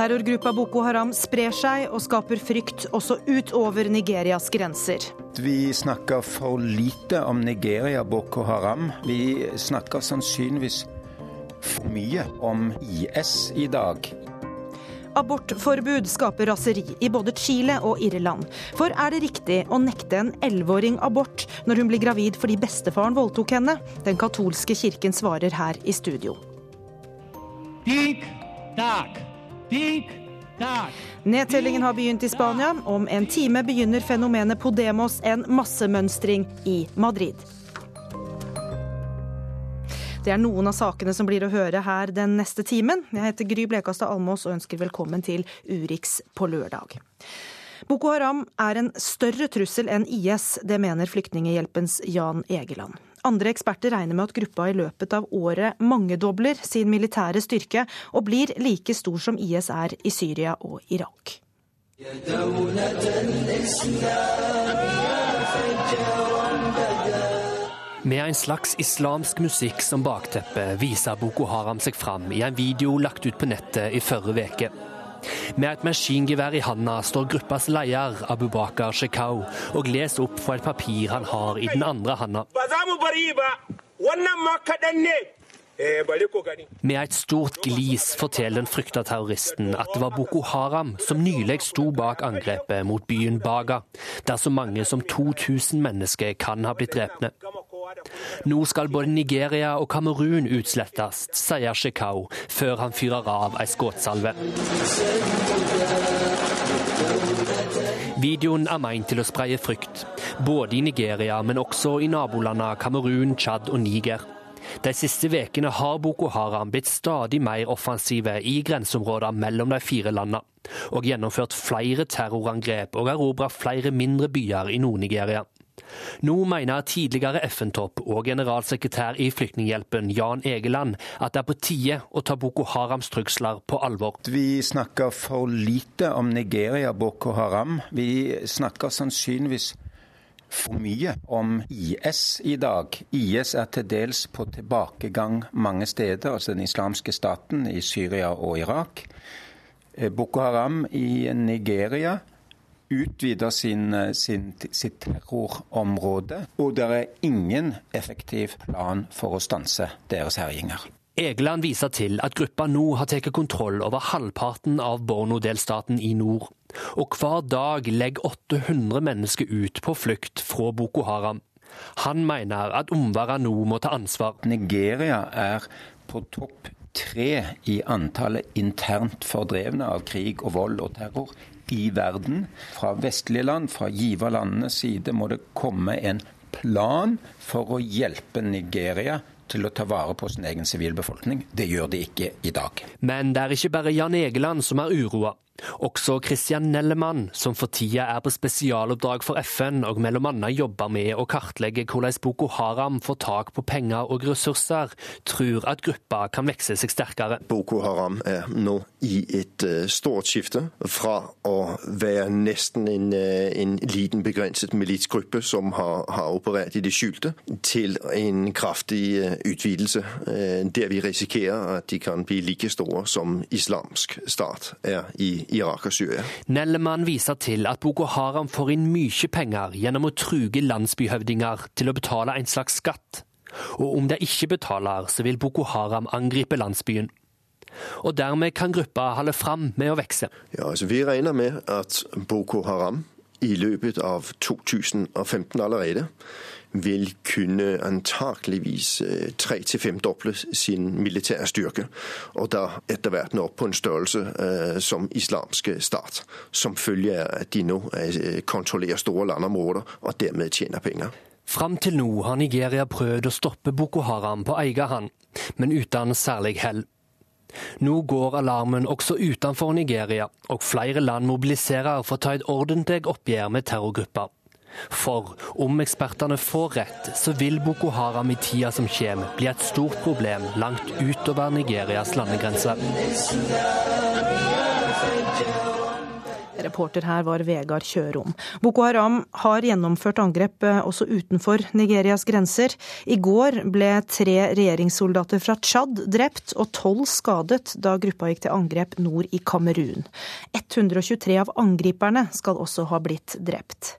Terrorgruppa Boko Haram sprer seg og skaper frykt også utover Nigerias grenser. Vi snakker for lite om Nigeria Boko Haram. Vi snakker sannsynligvis for mye om IS i dag. Abortforbud skaper raseri i både Chile og Irland. For er det riktig å nekte en elleveåring abort når hun blir gravid fordi bestefaren voldtok henne? Den katolske kirken svarer her i studio. Dink, dak. Nedtellingen har begynt i Spania. Om en time begynner fenomenet Podemos en massemønstring i Madrid. Det er noen av sakene som blir å høre her den neste timen. Jeg heter Gry Blekastad Almås og ønsker velkommen til Urix på lørdag. Boko Haram er en større trussel enn IS, det mener Flyktninghjelpens Jan Egeland. Andre eksperter regner med at gruppa i løpet av året mangedobler sin militære styrke og blir like stor som IS er i Syria og Irak. Med en slags islamsk musikk som bakteppe viser Boko Haram seg fram i en video lagt ut på nettet i forrige uke. Med et maskingevær i handa står gruppas leder Abubakar Shekau og leser opp fra et papir han har i den andre handa. Med et stort glis forteller den frykta terroristen at det var Boko Haram som nylig sto bak angrepet mot byen Baga, der så mange som 2000 mennesker kan ha blitt drepne. Nå skal både Nigeria og Kamerun utslettes, sier Shekau, før han fyrer av ei skuddsalve. Videoen er meint til å spreie frykt, både i Nigeria, men også i nabolandene Kamerun, Tsjad og Niger. De siste ukene har Boko Haram blitt stadig mer offensive i grenseområdene mellom de fire landene, og gjennomført flere terrorangrep og erobret flere mindre byer i Nord-Nigeria. Nå mener tidligere FN-topp og generalsekretær i Flyktninghjelpen Jan Egeland at det er på tide å ta Boko Harams trusler på alvor. Vi snakker for lite om Nigeria Boko Haram. Vi snakker sannsynligvis for mye om IS i dag. IS er til dels på tilbakegang mange steder, altså den islamske staten i Syria og Irak. Boko Haram i Nigeria utvider sin, sin, sitt terrorområde, og det er ingen effektiv plan for å stanse deres herjinger. Egeland viser til at gruppa nå har tatt kontroll over halvparten av Borno-delstaten i nord. Og hver dag legger 800 mennesker ut på flukt fra Boko Haram. Han mener at omverdenen nå må ta ansvar. Nigeria er på topp tre i antallet internt fordrevne av krig og vold og terror i verden. Fra vestlige land, fra giverlandenes side, må det komme en plan for å hjelpe Nigeria til å ta vare på sin egen sivilbefolkning. Det gjør de ikke i dag. Men det er ikke bare Jan Egeland som er uroa. Også Christian Nellemann, som for tida er på spesialoppdrag for FN og annet jobber med å kartlegge hvordan Boko Haram får tak på penger og ressurser, tror at gruppa kan vokse seg sterkere. Boko Haram er nå i et uh, stort skifte fra å være nesten en, uh, en liten begrenset militsgruppe som har, har, operert i det skjulte, til en kraftig uh, utvidelse, der vi risikerer at de kan bli like store som islamsk stat er i Og Syria. Nellemann viser til at Boko Haram får inn mye penger gjennom å truge landsbyhøvdinger til å betale en slags skatt. Og om de ikke betaler, så vil Boko Haram angripe landsbyen. Og dermed kan gruppa holde fram med å vokse. Ja, altså Vi regner med at Boko Haram i løpet av 2015 allerede vil kunne antakeligvis eh, tre- til femdoble sin militære styrke, og da etter hvert nå på en størrelse eh, som islamske stat, som følge av at de nå eh, kontrollerer store landområder og dermed tjener penger. Fram til nå har Nigeria prøvd å stoppe Boko Haram på egen hånd, men uten særlig hell. Nå går alarmen også utenfor Nigeria, og flere land mobiliserer for å ta et ordentlig oppgjør med terrorgrupper. For om ekspertene får rett, så vil Boko Haram i tida som kommer bli et stort problem langt utover Nigerias landegrenser. Reporter her var Vegard Kjørom. Boko Haram har gjennomført angrep eh, også utenfor Nigerias grenser. I går ble tre regjeringssoldater fra Tsjad drept og tolv skadet da gruppa gikk til angrep nord i Kamerun. 123 av angriperne skal også ha blitt drept.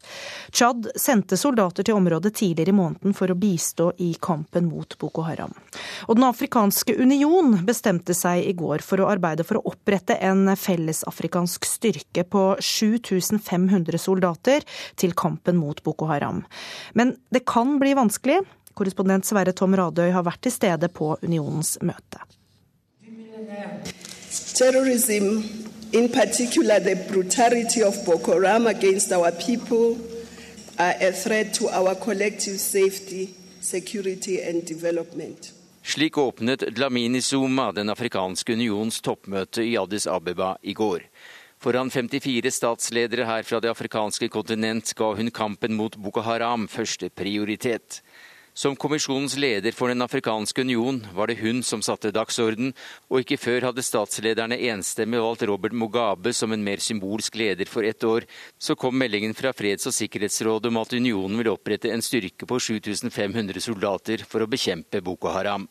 Tsjad sendte soldater til området tidligere i måneden for å bistå i kampen mot Boko Haram. Og Den afrikanske union bestemte seg i går for å arbeide for å opprette en fellesafrikansk styrke på 7500 soldater til kampen mot Boko Haram. Men det kan bli vanskelig. Korrespondent Sverre Tom Radøy har vært til stede på unionens møte. Terrorism, in particular the brutality of Boko Haram against our people, are a threat to our collective safety, security and development. Slik åpnet Dlamini Zuma Den afrikanske unions toppmøte i Addis Abeba i går. Foran 54 statsledere her fra det afrikanske kontinent ga hun kampen mot Boko Haram første prioritet. Som kommisjonens leder for Den afrikanske union var det hun som satte dagsorden, og ikke før hadde statslederne enstemmig valgt Robert Mugabe som en mer symbolsk leder for ett år. Så kom meldingen fra Freds- og sikkerhetsrådet om at unionen vil opprette en styrke på 7500 soldater for å bekjempe Boko Haram.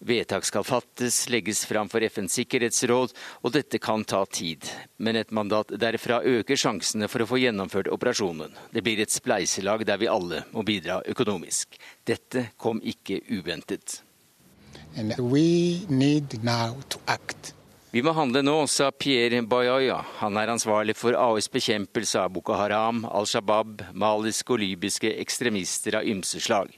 Vedtak skal fattes, legges fram for FNs sikkerhetsråd, og dette kan ta tid. Men et mandat derfra øker sjansene for å få gjennomført operasjonen. Det blir et spleiselag der vi alle må bidra økonomisk. Dette kom ikke uventet. Vi må handle nå, sa Pierre Bayaya. Han er ansvarlig for AUs bekjempelse av Boko Haram, Al Shabaab, maliske og libyske ekstremister av ymse slag.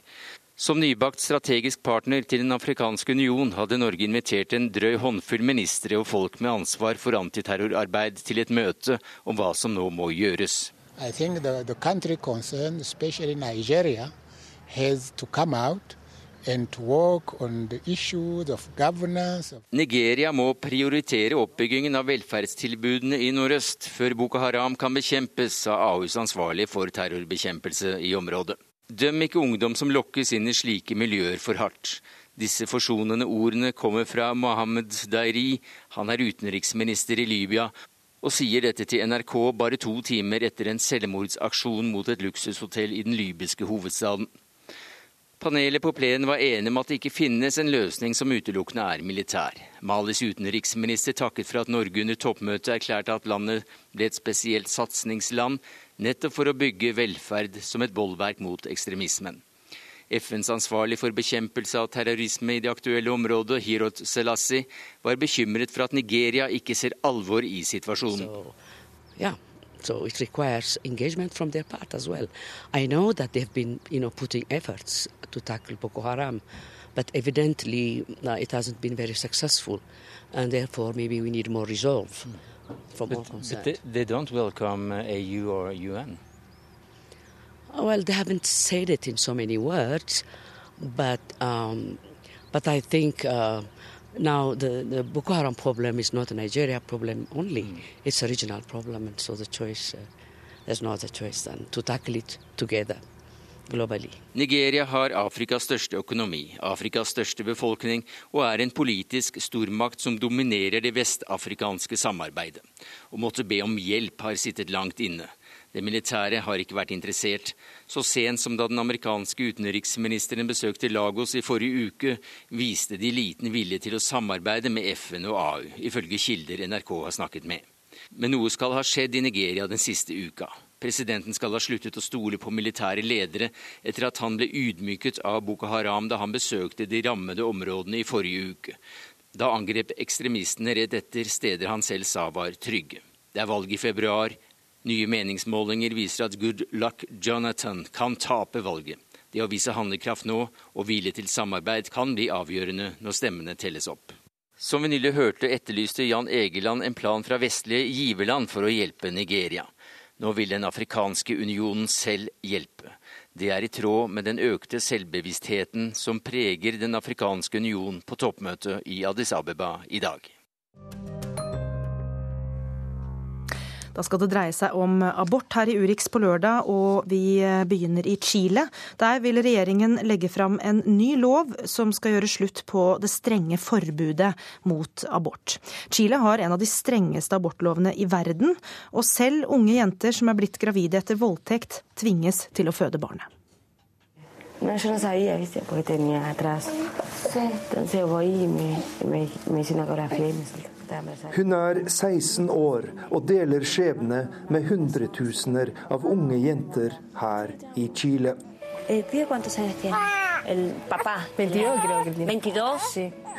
Som nybakt strategisk partner til Den afrikanske union hadde Norge invitert en drøy håndfull ministre og folk med ansvar for antiterrorarbeid til et møte om hva som nå må gjøres. The, the concerned, Nigeria, Nigeria må prioritere oppbyggingen av velferdstilbudene i nordøst før Boko Haram kan bekjempes, sa AUs ansvarlig for terrorbekjempelse i området. Døm ikke ungdom som lokkes inn i slike miljøer for hardt. Disse forsonende ordene kommer fra Mohammed Dairi. Han er utenriksminister i Libya, og sier dette til NRK bare to timer etter en selvmordsaksjon mot et luksushotell i den libyske hovedstaden. Panelet på plenen var enig om at det ikke finnes en løsning som utelukkende er militær. Malis utenriksminister takket for at Norge under toppmøtet erklærte at landet ble et spesielt satsingsland, nettopp for å bygge velferd som et bollverk mot ekstremismen. FNs ansvarlig for bekjempelse av terrorisme i det aktuelle området, Hirot Selassie, var bekymret for at Nigeria ikke ser alvor i situasjonen. So, yeah. So it requires engagement from their part as well. I know that they've been, you know, putting efforts to tackle Boko Haram, but evidently uh, it hasn't been very successful, and therefore maybe we need more resolve from but, all concerned. But they, they don't welcome AU or UN. Oh, well, they haven't said it in so many words, but um, but I think. Uh, Now, the, the, Boko Haram problem is not a Nigeria problem only, mm. it's a regional problem, and so the choice, uh, there's no other choice than to tackle it together. Globally. Nigeria har Afrikas største økonomi, Afrikas største befolkning og er en politisk stormakt som dominerer det vestafrikanske samarbeidet. Å måtte be om hjelp har sittet langt inne. Det militære har ikke vært interessert. Så sent som da den amerikanske utenriksministeren besøkte Lagos i forrige uke, viste de liten vilje til å samarbeide med FN og AU, ifølge kilder NRK har snakket med. Men noe skal ha skjedd i Nigeria den siste uka. Presidenten skal ha sluttet å stole på militære ledere etter at han ble ydmyket av Boko Haram da han besøkte de rammede områdene i forrige uke. Da angrep ekstremistene rett etter steder han selv sa var trygge. Det er valg i februar, Nye meningsmålinger viser at Good Luck Jonathan kan tape valget. Det å vise handlekraft nå og hvile til samarbeid kan bli avgjørende når stemmene telles opp. Som vi nylig hørte, etterlyste Jan Egeland en plan fra vestlige giverland for å hjelpe Nigeria. Nå vil Den afrikanske unionen selv hjelpe. Det er i tråd med den økte selvbevisstheten som preger Den afrikanske union på toppmøtet i Addis Abeba i dag. Da skal det dreie seg om abort her i Urix på lørdag, og vi begynner i Chile. Der vil regjeringen legge fram en ny lov som skal gjøre slutt på det strenge forbudet mot abort. Chile har en av de strengeste abortlovene i verden, og selv unge jenter som er blitt gravide etter voldtekt, tvinges til å føde barnet. No, yo no sabía, ¿viste? Porque tenía atrás. Entonces voy y me, me, me hice una ecografía y me soltó. Hun er 16 år og deler skjebne med hundretusener av unge jenter her i Chile.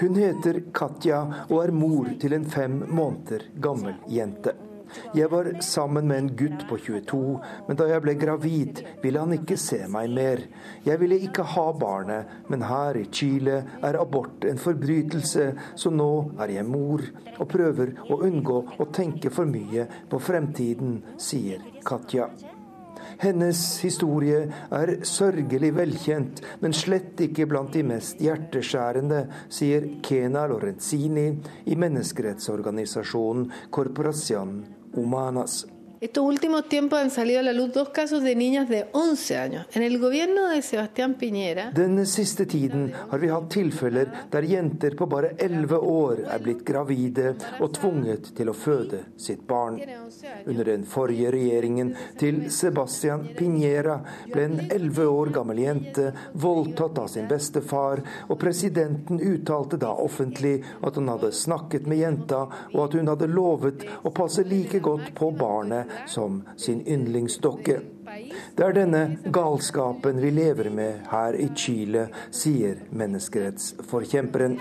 Hun heter Katja og er mor til en fem måneder gammel jente. Jeg var sammen med en gutt på 22, men da jeg ble gravid, ville han ikke se meg mer. Jeg ville ikke ha barnet, men her i Chile er abort en forbrytelse, så nå er jeg mor og prøver å unngå å tenke for mye på fremtiden, sier Katja. Hennes historie er sørgelig velkjent, men slett ikke blant de mest hjerteskjærende, sier Kena Lorenzini i menneskerettsorganisasjonen Corporación Humanas. Estos últimos tiempos han salido a la luz dos casos de niñas de 11 años. En el gobierno de Sebastián Piñera Den siste tiden har vi hatt tilfeller der jenter på bare 11 år er blitt gravide og tvunget til å føde sitt barn. Under den forrige regjeringen til Sebastián Piñera ble en 11 år gammel jente voldtatt av sin bestefar, og presidenten uttalte da offentlig at han hadde snakket med jenta, og at hun hadde lovet å passe like godt på barnet som sin yndlingsdokke. Det er denne galskapen vi lever med her i Chile, sier menneskerettsforkjemperen.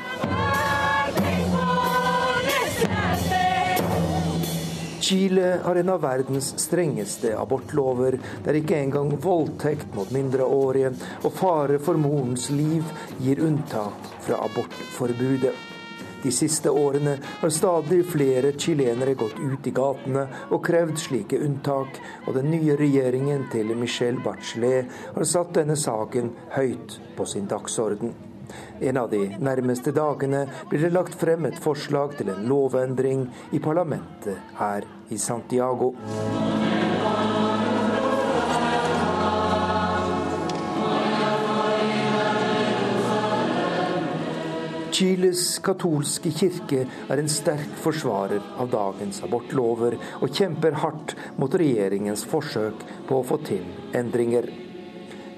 Chile har en av verdens strengeste abortlover, der ikke engang voldtekt mot mindreårige og fare for morens liv gir unntak fra abortforbudet. De siste årene har stadig flere chilenere gått ut i gatene og krevd slike unntak, og den nye regjeringen til Michel Bachelet har satt denne saken høyt på sin dagsorden. En av de nærmeste dagene blir det lagt frem et forslag til en lovendring i parlamentet her i Santiago. Chiles katolske kirke er en sterk forsvarer av dagens abortlover, og kjemper hardt mot regjeringens forsøk på å få til endringer.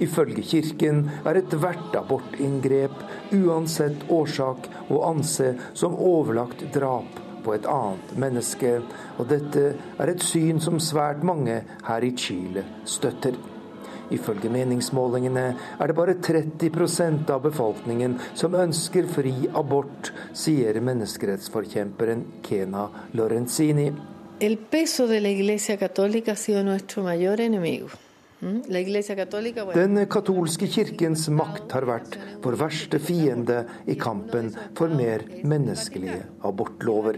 Ifølge kirken er ethvert abortinngrep, uansett årsak, å anse som overlagt drap på et annet menneske, og dette er et syn som svært mange her i Chile støtter. Ifølge meningsmålingene er det bare 30% av befolkningen som ønsker fri abort, sier menneskerettsforkjemperen Kena Lorenzini. El peso de la Iglesia Católica ha sido nuestro mayor enemigo. Den katolske kirkens makt har vært vår verste fiende i kampen for mer menneskelige abortlover.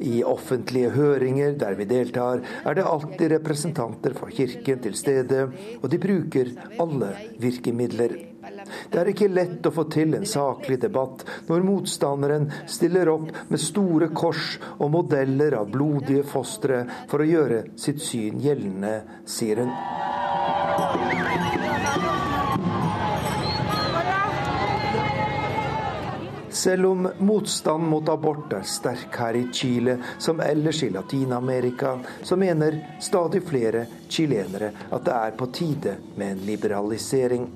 I offentlige høringer der vi deltar, er det alltid representanter for kirken til stede, og de bruker alle virkemidler. Det er ikke lett å få til en saklig debatt når motstanderen stiller opp med store kors og modeller av blodige fostre for å gjøre sitt syn gjeldende, sier hun. Selv om motstand mot abort er sterk her i Chile som ellers i Latin-Amerika, så mener stadig flere chilenere at det er på tide med en liberalisering.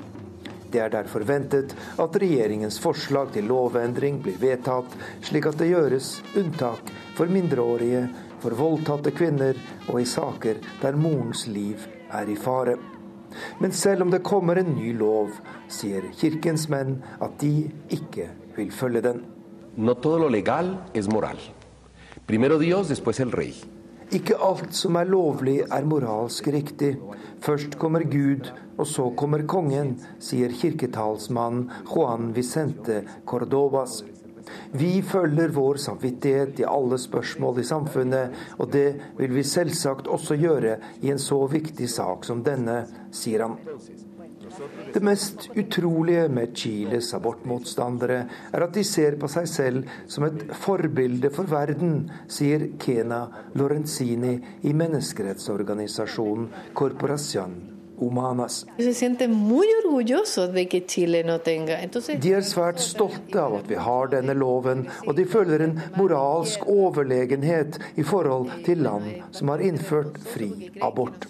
Det er derfor ventet at regjeringens forslag til lovendring blir vedtatt, slik at det gjøres unntak for mindreårige, for voldtatte kvinner og i saker der morens liv er i fare. Men selv om det kommer en ny lov, sier kirkens menn at de ikke vil følge den. No todo lo legal es moral. Primero Dios, después el rey. Ikke alt som er lovlig, er moralsk riktig. Først kommer Gud, og så kommer kongen, sier kirketalsmannen Juan Vicente Cordovas. Vi følger vår samvittighet i alle spørsmål i samfunnet, og det vil vi selvsagt også gjøre i en så viktig sak som denne, sier han. Det mest utrolige med Chiles abortmotstandere er at de ser på seg selv som et forbilde for verden, sier Kena Lorenzini i menneskerettsorganisasjonen Corporación Humanas. De er svært stolte av at vi har denne loven, og de føler en moralsk overlegenhet i forhold til land som har innført fri abort.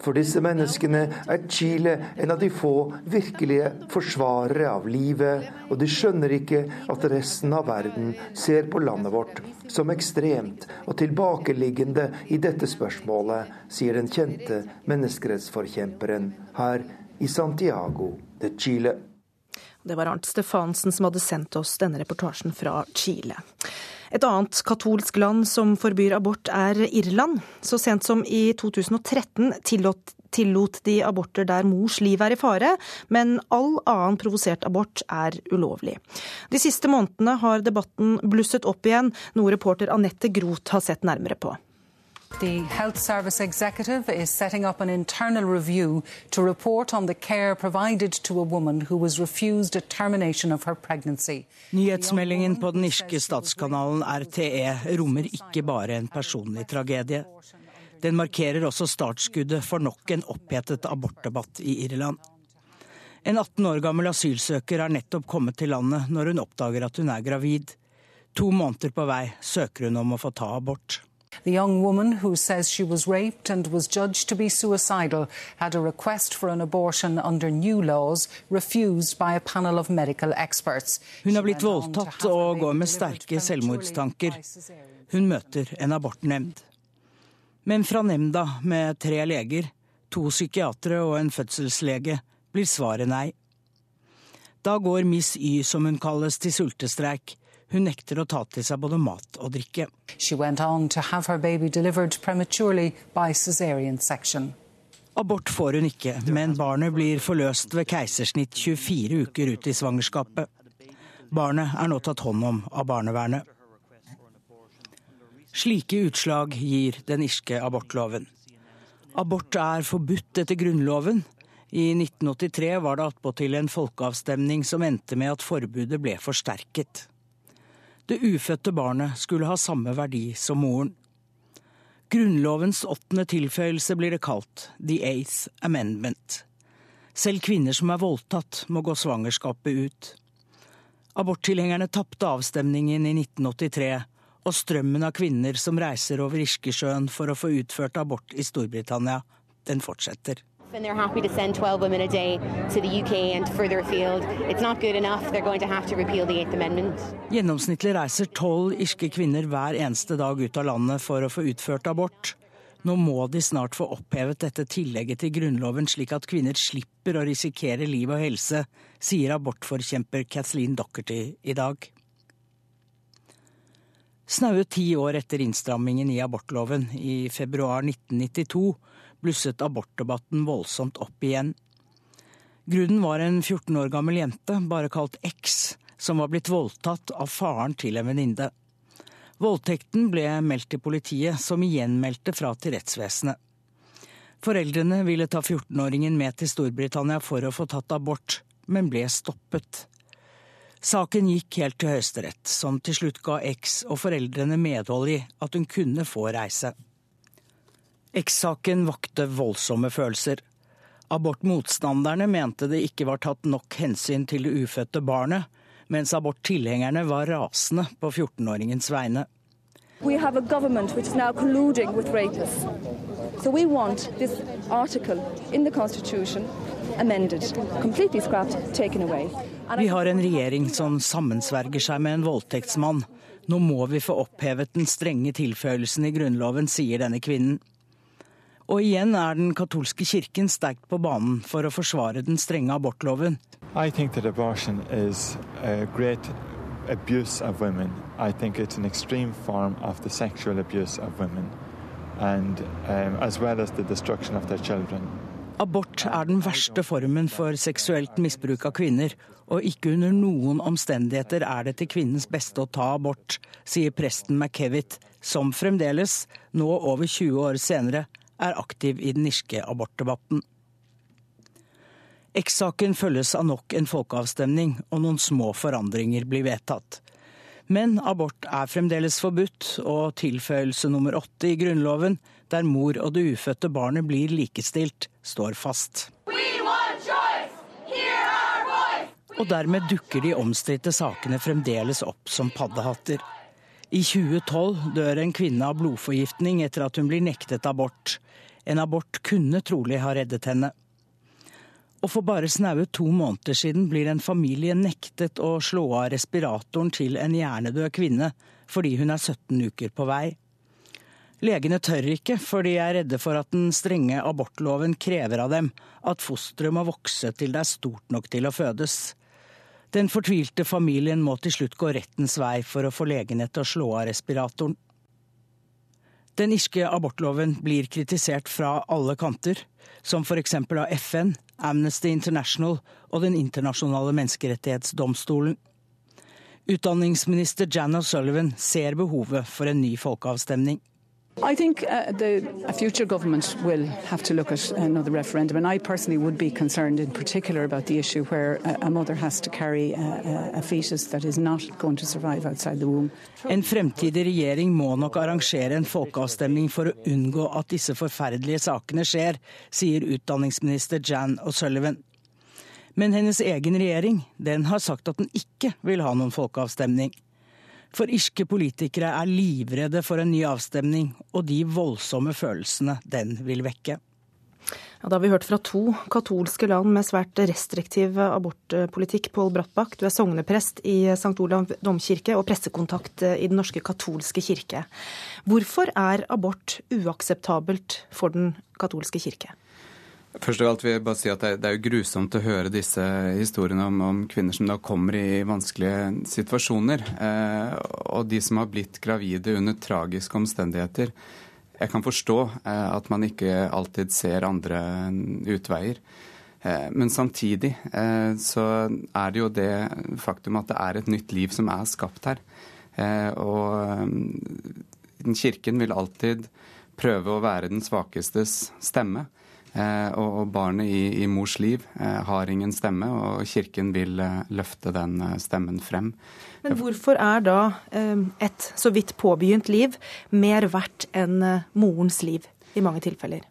For disse menneskene er Chile en av de få virkelige forsvarere av livet, og de skjønner ikke at resten av verden ser på landet vårt som ekstremt og tilbakeliggende i dette spørsmålet, sier den kjente menneskerettsforkjemperen her i Santiago de Chile. Det var Arnt Stefansen som hadde sendt oss denne reportasjen fra Chile. Et annet katolsk land som forbyr abort, er Irland. Så sent som i 2013 tillot, tillot de aborter der mors liv er i fare, men all annen provosert abort er ulovlig. De siste månedene har debatten blusset opp igjen, noe reporter Anette Groth har sett nærmere på. The Health Service Executive is setting up an internal review to report on the care provided to a woman who was refused a termination of her pregnancy. Nyhetsmeldingen på den irske statskanalen RTE rommer ikke bare en personlig tragedie. Den markerer også startskuddet for nok en opphetet abortdebatt i Irland. En 18 år gammel asylsøker er nettopp kommet til landet når hun oppdager at hun er gravid. To måneder på vei søker hun om å få ta abort. The young woman who says she was raped and was judged to be suicidal had a request for an abortion under new laws refused by a panel of medical experts. Hun har blitt voldtatt og går med sterke selvmordstanker. Hun møter en abortnemnd. Men fra nemnda med tre leger, to psykiatere og en fødselslege, blir svaret nei. Da går Miss Y, som hun kalles, til sultestreik. Hun nekter å ta til seg både mat og drikke. She went on to have her baby delivered prematurely by cesarean section. Abort får hun ikke, men barnet blir forløst ved keisersnitt 24 uker ut i svangerskapet. Barnet er nå tatt hånd om av barnevernet. Slike utslag gir den irske abortloven. Abort er forbudt etter Grunnloven. I 1983 var det attpåtil en folkeavstemning som endte med at forbudet ble forsterket. Det ufødte barnet skulle ha samme verdi som moren. Grunnlovens åttende tilføyelse blir det kalt, the eighth amendment. Selv kvinner som er voldtatt, må gå svangerskapet ut. Aborttilhengerne tapte avstemningen i 1983, og strømmen av kvinner som reiser over Irskesjøen for å få utført abort i Storbritannia, den fortsetter. And they're happy to send 12 women a day to the UK and further afield. It's not good enough. They're going to have to repeal the Eighth Amendment. Gjennomsnittlig reiser tolv irske kvinner hver eneste dag ut av landet for å få utført abort. Nå må de snart få opphevet dette tillegget til Grunnloven, slik at kvinner slipper å risikere liv og helse, sier abortforkjemper Kathleen Docherty i dag. Snaue ti år etter innstrammingen i abortloven, i februar 1992, blusset abortdebatten voldsomt opp igjen. Grunnen var en 14 år gammel jente, bare kalt X, som var blitt voldtatt av faren til en venninne. Voldtekten ble meldt til politiet, som igjen meldte fra til rettsvesenet. Foreldrene ville ta 14-åringen med til Storbritannia for å få tatt abort, men ble stoppet. Saken gikk helt til Høyesterett, som til slutt ga X og foreldrene medhold i at hun kunne få reise. X-saken vakte voldsomme følelser. Abortmotstanderne mente det ikke var tatt nok hensyn til det ufødte barnet, mens aborttilhengerne var rasende på 14-åringens vegne. We have a government which is now colluding with rapists. So we want this article in the constitution amended, completely scrapped, taken away. Vi har en regjering som sammensverger seg med en voldtektsmann. Nå må vi få opphevet den strenge tilføyelsen i Grunnloven, sier denne kvinnen. Og igjen er den katolske kirken sterkt på banen for å forsvare den strenge abortloven. I think that abortion is a great abuse of women. I think it's an extreme form of the sexual abuse of women, and um, as well as the destruction of their children. Abort er den verste formen for seksuelt misbruk av kvinner, og ikke under noen omstendigheter er det til kvinnens beste å ta abort, sier presten McKevitt, som fremdeles, nå over 20 år senere, er aktiv i den irske abortdebatten. X-saken følges av nok en folkeavstemning, og noen små forandringer blir vedtatt. Men abort er fremdeles forbudt, og tilføyelse nummer åtte i Grunnloven, der mor og det ufødte barnet blir likestilt, står fast. Og dermed dukker de omstridte sakene fremdeles opp som paddehatter. I 2012 dør en kvinne av blodforgiftning etter at hun blir nektet abort. En abort kunne trolig ha reddet henne. Og for bare snaue to måneder siden blir en familie nektet å slå av respiratoren til en hjernedød kvinne fordi hun er 17 uker på vei. Legene tør ikke, for de er redde for at den strenge abortloven krever av dem at fosteret må vokse til det er stort nok til å fødes. Den fortvilte familien må til slutt gå rettens vei for å få legene til å slå av respiratoren. Den irske abortloven blir kritisert fra alle kanter, som f.eks. av FN, Amnesty International og Den internasjonale menneskerettighetsdomstolen. Utdanningsminister Jan O'Sullivan ser behovet for en ny folkeavstemning. I think uh, the, a future government will have to look at another referendum, and I personally would be concerned in particular about the issue where a, a mother has to carry a, a, fetus that is not going to survive outside the womb. En fremtidig regjering må nok arrangere en folkeavstemning for å unngå at disse forferdelige sakene skjer, sier utdanningsminister Jan O'Sullivan. Men hennes egen regjering den har sagt at den ikke vil ha noen folkeavstemning. For irske politikere er livredde for en ny avstemning og de voldsomme følelsene den vil vekke. Ja, da har vi hørt fra to katolske land med svært restriktiv abortpolitikk. Pål Brattbakk, du er sogneprest i St. Olav domkirke og pressekontakt i Den norske katolske kirke. Hvorfor er abort uakseptabelt for Den katolske kirke? Først av alt vil jeg bare si at Det er jo grusomt å høre disse historiene om, om kvinner som da kommer i vanskelige situasjoner. Eh, og de som har blitt gravide under tragiske omstendigheter. Jeg kan forstå eh, at man ikke alltid ser andre utveier. Eh, men samtidig eh, så er det jo det faktum at det er et nytt liv som er skapt her. Eh, og mm, Kirken vil alltid prøve å være den svakestes stemme. Eh, og barnet i, i mors liv eh, har ingen stemme, og kirken vil eh, løfte den stemmen frem. Men hvorfor er da et så vidt påbegynt liv mer verdt enn morens liv i mange tilfeller?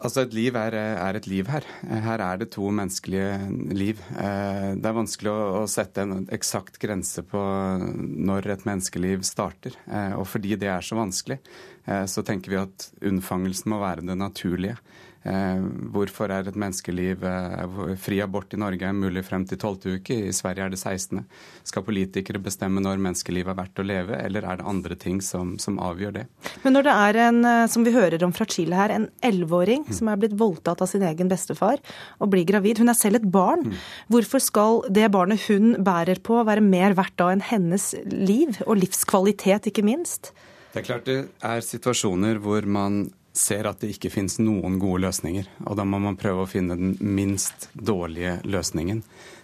Altså Et liv er, er, et liv her. Her er det to menneskelige liv. Det er vanskelig å, å sette en eksakt grense på når et menneskeliv starter. Og fordi det er så vanskelig, så tenker vi at unnfangelsen må være det naturlige. Eh, hvorfor er et menneskeliv eh, Fri abort i Norge er mulig frem til 12. uke, i Sverige er det 16. Skal politikere bestemme når menneskelivet er verdt å leve, eller er det andre ting som, som avgjør det? Men når det er en, eh, som vi hører om fra Chile her, en elleveåring mm. som er blitt voldtatt av sin egen bestefar og blir gravid, hun er selv et barn. Mm. Hvorfor skal det barnet hun bærer på være mer verdt da enn hennes liv, og livskvalitet ikke minst? Det er klart det er situasjoner hvor man ser at det ikke finnes noen gode løsninger. Og da må man prøve å finne den minst dårlige løsningen.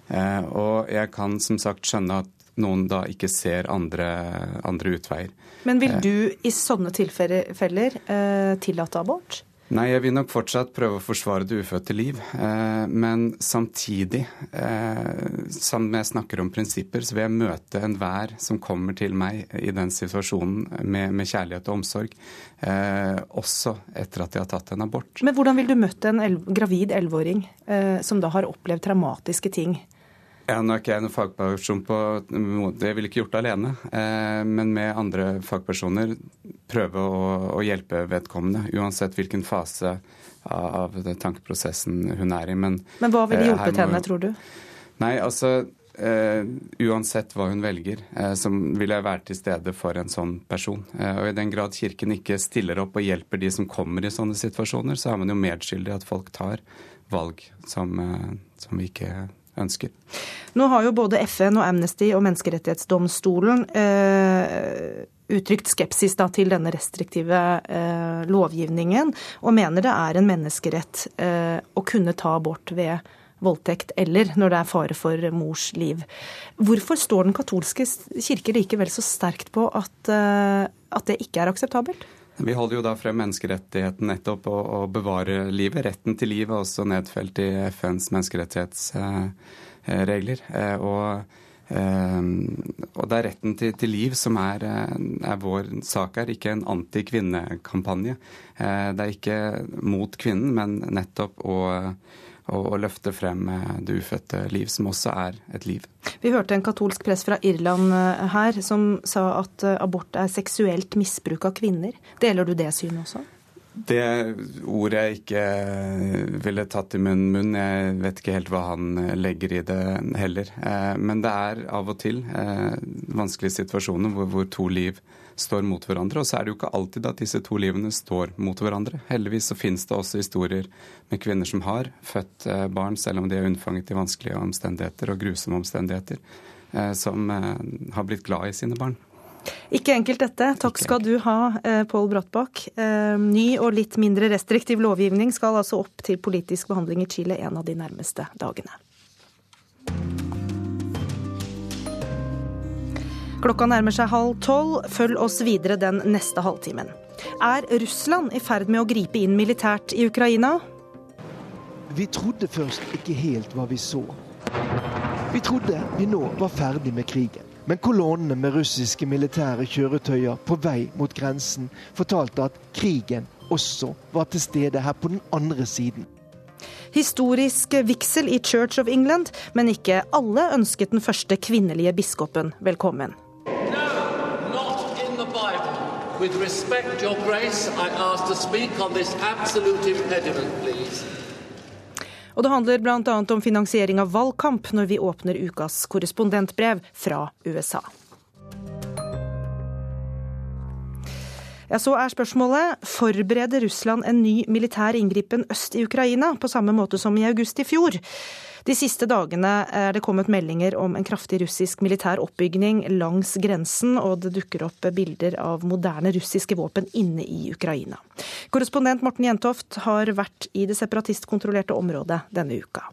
Eh, og jeg kan som sagt skjønne at noen da ikke ser andre, andre utveier. Men vil eh. du i sånne tilfeller eh, tillate abort? Nei, jeg vil nok fortsatt prøve å forsvare det ufødte liv. Eh, men samtidig, eh, som jeg snakker om prinsipper, så vil jeg møte enhver som kommer til meg i den situasjonen med, med kjærlighet og omsorg. Eh, også etter at de har tatt en abort. Men hvordan vil du møte en gravid elleveåring som da har opplevd traumatiske ting? Ja, Nå er ikke jeg noen fagperson på Det ville ikke gjort det alene. Eh, men med andre fagpersoner prøve å, å, hjelpe vedkommende. Uansett hvilken fase av tankeprosessen hun er i. Men, men hva ville eh, hjulpet henne, tror du? Nei, altså Uh, uansett hva hun velger, så vil jeg være til stede for en sånn person. Og I den grad Kirken ikke stiller opp og hjelper de som kommer i sånne situasjoner, så er man jo medskyldig at folk tar valg som, som vi ikke ønsker. Nå har jo både FN og Amnesty og Menneskerettighetsdomstolen eh, uttrykt skepsis da, til denne restriktive eh, lovgivningen, og mener det er en menneskerett eh, å kunne ta abort ved voldtekt eller når det er fare for mors liv. Hvorfor står Den katolske kirke likevel så sterkt på at, eh, at det ikke er akseptabelt? Vi holder jo da frem menneskerettigheten nettopp å, å bevare livet. Retten til liv er også nedfelt i FNs menneskerettighetsregler. Og Ehm, og det er retten til, til liv som er, eh, er, vår sak her, ikke en anti-kvinnekampanje. Eh, det er ikke mot kvinnen, men nettopp å, å, og løfte frem eh, det ufødte liv, som også er et liv. Vi hørte en katolsk press fra Irland her som sa at abort er seksuelt misbruk av kvinner. Deler du det synet også? Det ordet jeg ikke ville tatt i munnen munn. Jeg vet ikke helt hva han legger i det heller. Eh, men det er av og til eh, vanskelige situasjoner hvor, hvor to liv står mot hverandre. Og så er det jo ikke alltid at disse to livene står mot hverandre. Heldigvis så finnes det også historier med kvinner som har født eh, barn, selv om de er unnfanget i vanskelige omstendigheter og grusomme omstendigheter, som har blitt glad i sine barn. Ikke enkelt dette. Takk skal du ha, eh, Pål Brattbakk. Eh, ny og litt mindre restriktiv lovgivning skal altså opp til politisk behandling i Chile en av de nærmeste dagene. Klokka nærmer seg halv tolv. Følg oss videre den neste halvtimen. Er Russland i ferd med å gripe inn militært i Ukraina? Vi trodde først ikke helt hva vi så. Vi trodde vi nå var ferdig med krigen. Men kolonnene med russiske militære kjøretøyer på vei mot grensen fortalte at krigen også var til stede her på den andre siden. Historisk vigsel i Church of England, men ikke alle ønsket den første kvinnelige biskopen velkommen. With respect, Your Grace, I ask to speak on this absolute impediment, please. Og det handler bl.a. om finansiering av valgkamp når vi åpner ukas korrespondentbrev fra USA. Ja, Så er spørsmålet forbereder Russland en ny militær inngripen øst i Ukraina, på samme måte som i august i fjor. De siste dagene er det kommet meldinger om en kraftig russisk militær oppbygning langs grensen, og det dukker opp bilder av moderne russiske våpen inne i Ukraina. Korrespondent Morten Jentoft har vært i det separatistkontrollerte området denne uka.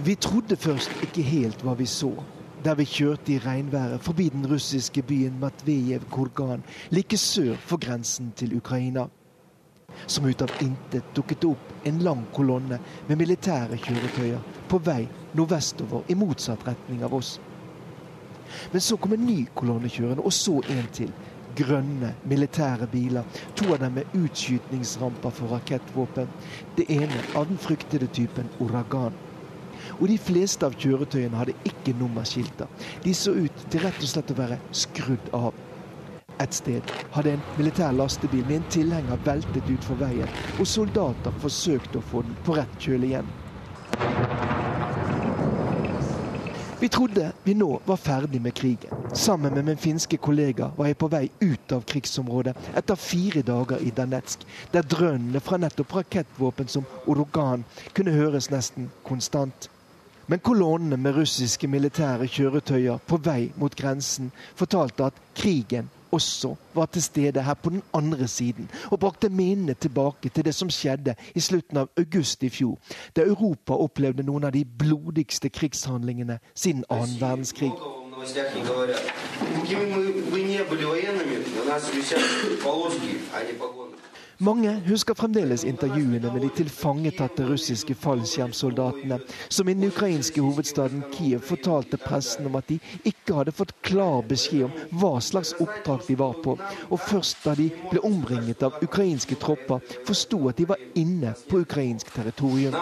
Vi trodde først ikke helt hva vi så der vi kjørte i regnværet forbi den russiske byen Matvejev-Kurgan, like sør for grensen til Ukraina som ut av intet dukket opp en lang kolonne med militære kjøretøyer på vei nordvestover i motsatt retning av oss. Men så kom en ny kolonne kjørende, og så en til. Grønne militære biler, to av dem med utskytningsramper for rakettvåpen. Det ene av den fryktede typen Uragan. Og de fleste av kjøretøyene hadde ikke nummerskilter. De så ut til rett og slett å være skrudd av. Et sted hadde en militær lastebil med en tilhenger veltet utfor veien, og soldater forsøkte å få den på rett kjøl igjen. Vi trodde vi nå var ferdig med krigen. Sammen med min finske kollega var jeg på vei ut av krigsområdet etter fire dager i Danetsk, der drønnene fra nettopp rakettvåpen som Orogan kunne høres nesten konstant. Men kolonnene med russiske militære kjøretøyer på vei mot grensen fortalte at krigen også var til stede her på den andre siden, og brakte minnene tilbake til det som skjedde i slutten av august i fjor, da Europa opplevde noen av de blodigste krigshandlingene siden annen verdenskrig. Mange husker fremdeles intervjuene med de tilfangetatte russiske fallskjermsoldatene, som i den ukrainske hovedstaden Kiev fortalte pressen om at de ikke hadde fått klar beskjed om hva slags oppdrag de var på, og først da de ble omringet av ukrainske tropper, forsto at de var inne på ukrainsk territorium.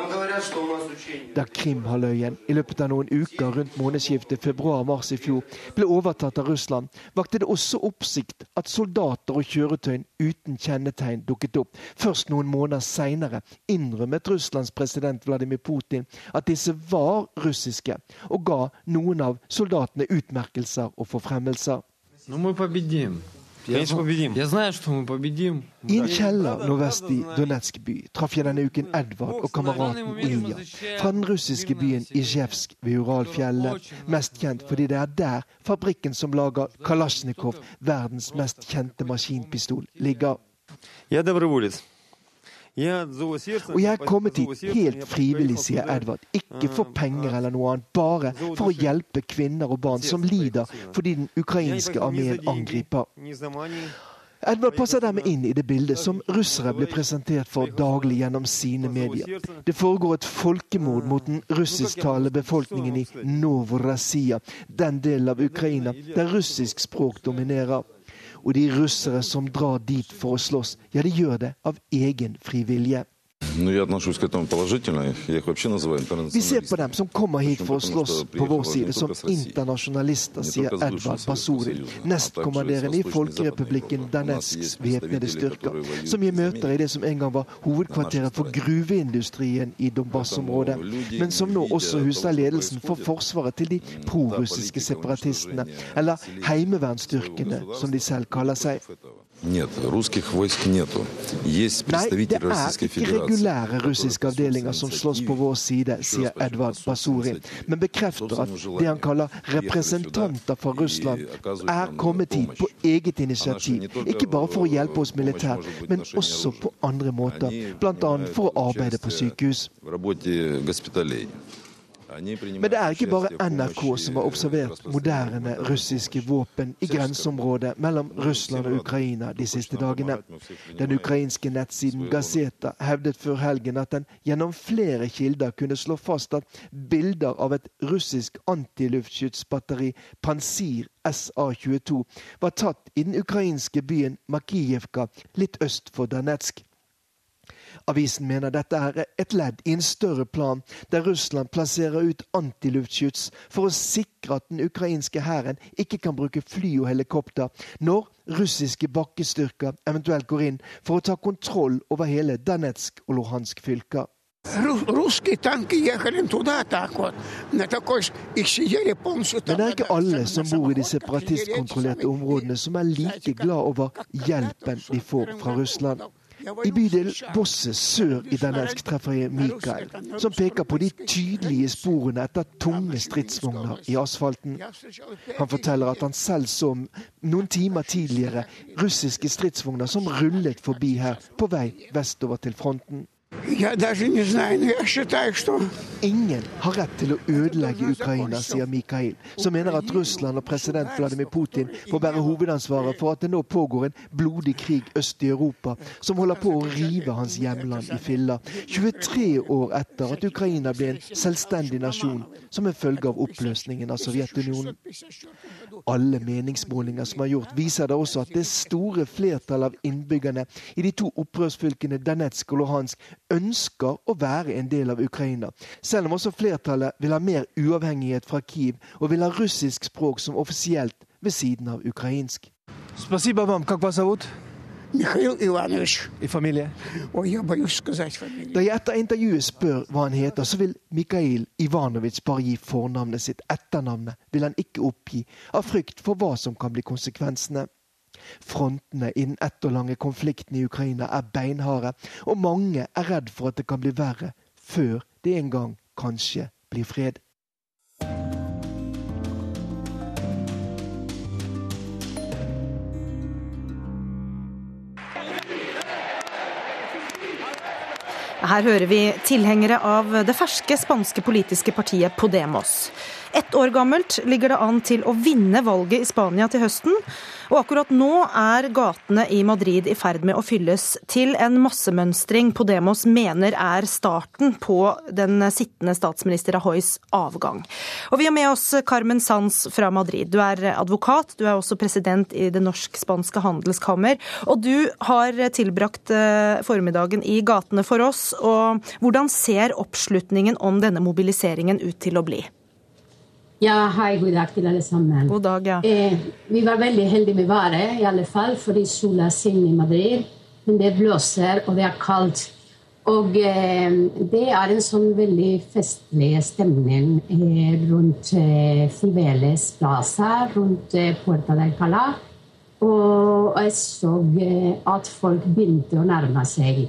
Da Krimhalvøya i løpet av noen uker rundt månedsskiftet februar-mars i fjor ble overtatt av Russland, vakte det også oppsikt at soldater og kjøretøy uten kjennetegn dukket dukket opp. Først noen måneder seinere innrømmet Russlands president Vladimir Putin at disse var russiske, og ga noen av soldatene utmerkelser og forfremmelser. I en kjeller nordvest i Donetsk by traff jeg denne uken Edvard og kameraten Ilja fra den russiske byen Izjevsk ved Uralfjellet, mest kjent fordi det er der fabrikken som lager Kalasjnikov, verdens mest kjente maskinpistol, ligger. Og jeg er kommet hit helt frivillig, sier Edvard. Ikke for penger eller noe annet, bare for å hjelpe kvinner og barn som lider fordi den ukrainske armeen angriper. Edvard passer dermed inn i det bildet som russere blir presentert for daglig gjennom sine medier. Det foregår et folkemord mot den russisktalende befolkningen i Novorossia, den delen av Ukraina der russisk språk dominerer. Og de russere som drar dit for å slåss, ja, de gjør det av egen frivillige. Vi ser på dem som kommer hit for å slåss på vår side, som internasjonalister, sier Edvard Basuri, nestkommanderende i Folkerepublikken Danetsks væpnede styrker, som gir møter i det som en gang var hovedkvarteret for gruveindustrien i Donbas-området, men som nå også huser ledelsen for forsvaret til de prorussiske separatistene, eller heimevernstyrkene, som de selv kaller seg. Нет, русских войск нету. Есть представители Российской Федерации. regulære russiske avdelinger som slåss på vår side, sier Edvard Basuri, men bekrefter at det han kaller representanter fra Russland, er kommet hit på eget initiativ. Ikke bare for å hjelpe oss militært, men også på andre måter, bl.a. for å arbeide på sykehus. Men det er ikke bare NRK som har observert moderne russiske våpen i grenseområdet mellom Russland og Ukraina de siste dagene. Den ukrainske nettsiden Gazeta hevdet før helgen at den gjennom flere kilder kunne slå fast at bilder av et russisk antiluftskytsbatteri Pansir SA-22 var tatt i den ukrainske byen Makijevka litt øst for Danetsk. Avisen mener dette er et ledd i en større plan der Russland plasserer ut antiluftskyts for å sikre at den ukrainske hæren ikke kan bruke fly og helikopter når russiske bakkestyrker eventuelt går inn for å ta kontroll over hele Danetsk og Luhansk fylker. Men det er ikke alle som bor i de separatistkontrollerte områdene som er like glad over hjelpen de får fra Russland. I bydel Bosse sør i Danetsk treffer jeg Mikael, som peker på de tydelige sporene etter tunge stridsvogner i asfalten. Han forteller at han selv så noen timer tidligere russiske stridsvogner som rullet forbi her, på vei vestover til fronten. Ingen har rett til å ødelegge Ukraina, sier Mikhail, som mener at Russland og president Vladimir Putin får bære hovedansvaret for at det nå pågår en blodig krig øst i Europa, som holder på å rive hans hjemland i filler. 23 år etter at Ukraina ble en selvstendig nasjon som en følge av oppløsningen av Sovjetunionen. Alle meningsmålinger som er gjort, viser da også at det store flertallet av innbyggerne i de to opprørsfylkene Danetsk og Luhansk ønsker å være en del av Ukraina, selv om også flertallet vil ha mer uavhengighet fra Kiev og vil ha russisk språk som offisielt ved siden av ukrainsk. Спасибо вам. Как вас зовут? Mikhail Ivanovic. I familie? Ой, я боюсь сказать фамилию. Da jeg etter intervjuet spør hva han heter, så vil Mikhail Ivanovic bare gi fornavnet sitt. Etternavnet vil han ikke oppgi, av frykt for hva som kan bli konsekvensene. Frontene i den ett år lange konflikten i Ukraina er beinharde, og mange er redd for at det kan bli verre før det en gang kanskje blir fred. Her hører vi tilhengere av det ferske spanske politiske partiet Podemos. Ett år gammelt ligger det an til å vinne valget i Spania til høsten. Og akkurat nå er gatene i Madrid i ferd med å fylles til en massemønstring Podemos mener er starten på den sittende statsminister Rajoys avgang. Og vi har med oss Carmen Sanz fra Madrid. Du er advokat, du er også president i Det norsk-spanske handelskammer. Og du har tilbrakt eh, formiddagen i gatene for oss. Og hvordan ser oppslutningen om denne mobiliseringen ut til å bli? Ja, hei, god dag til alle sammen. God dag, ja. Eh, vi var veldig heldige med været, i alle fall, fordi sola skinner i Madrid. Men det blåser, og det er kaldt. Og eh, det er en sånn veldig festlig stemning eh, rundt eh, Fiveles Plaza, rundt eh, Puerta del Cala. Og jeg så eh, at folk begynte å nærme seg.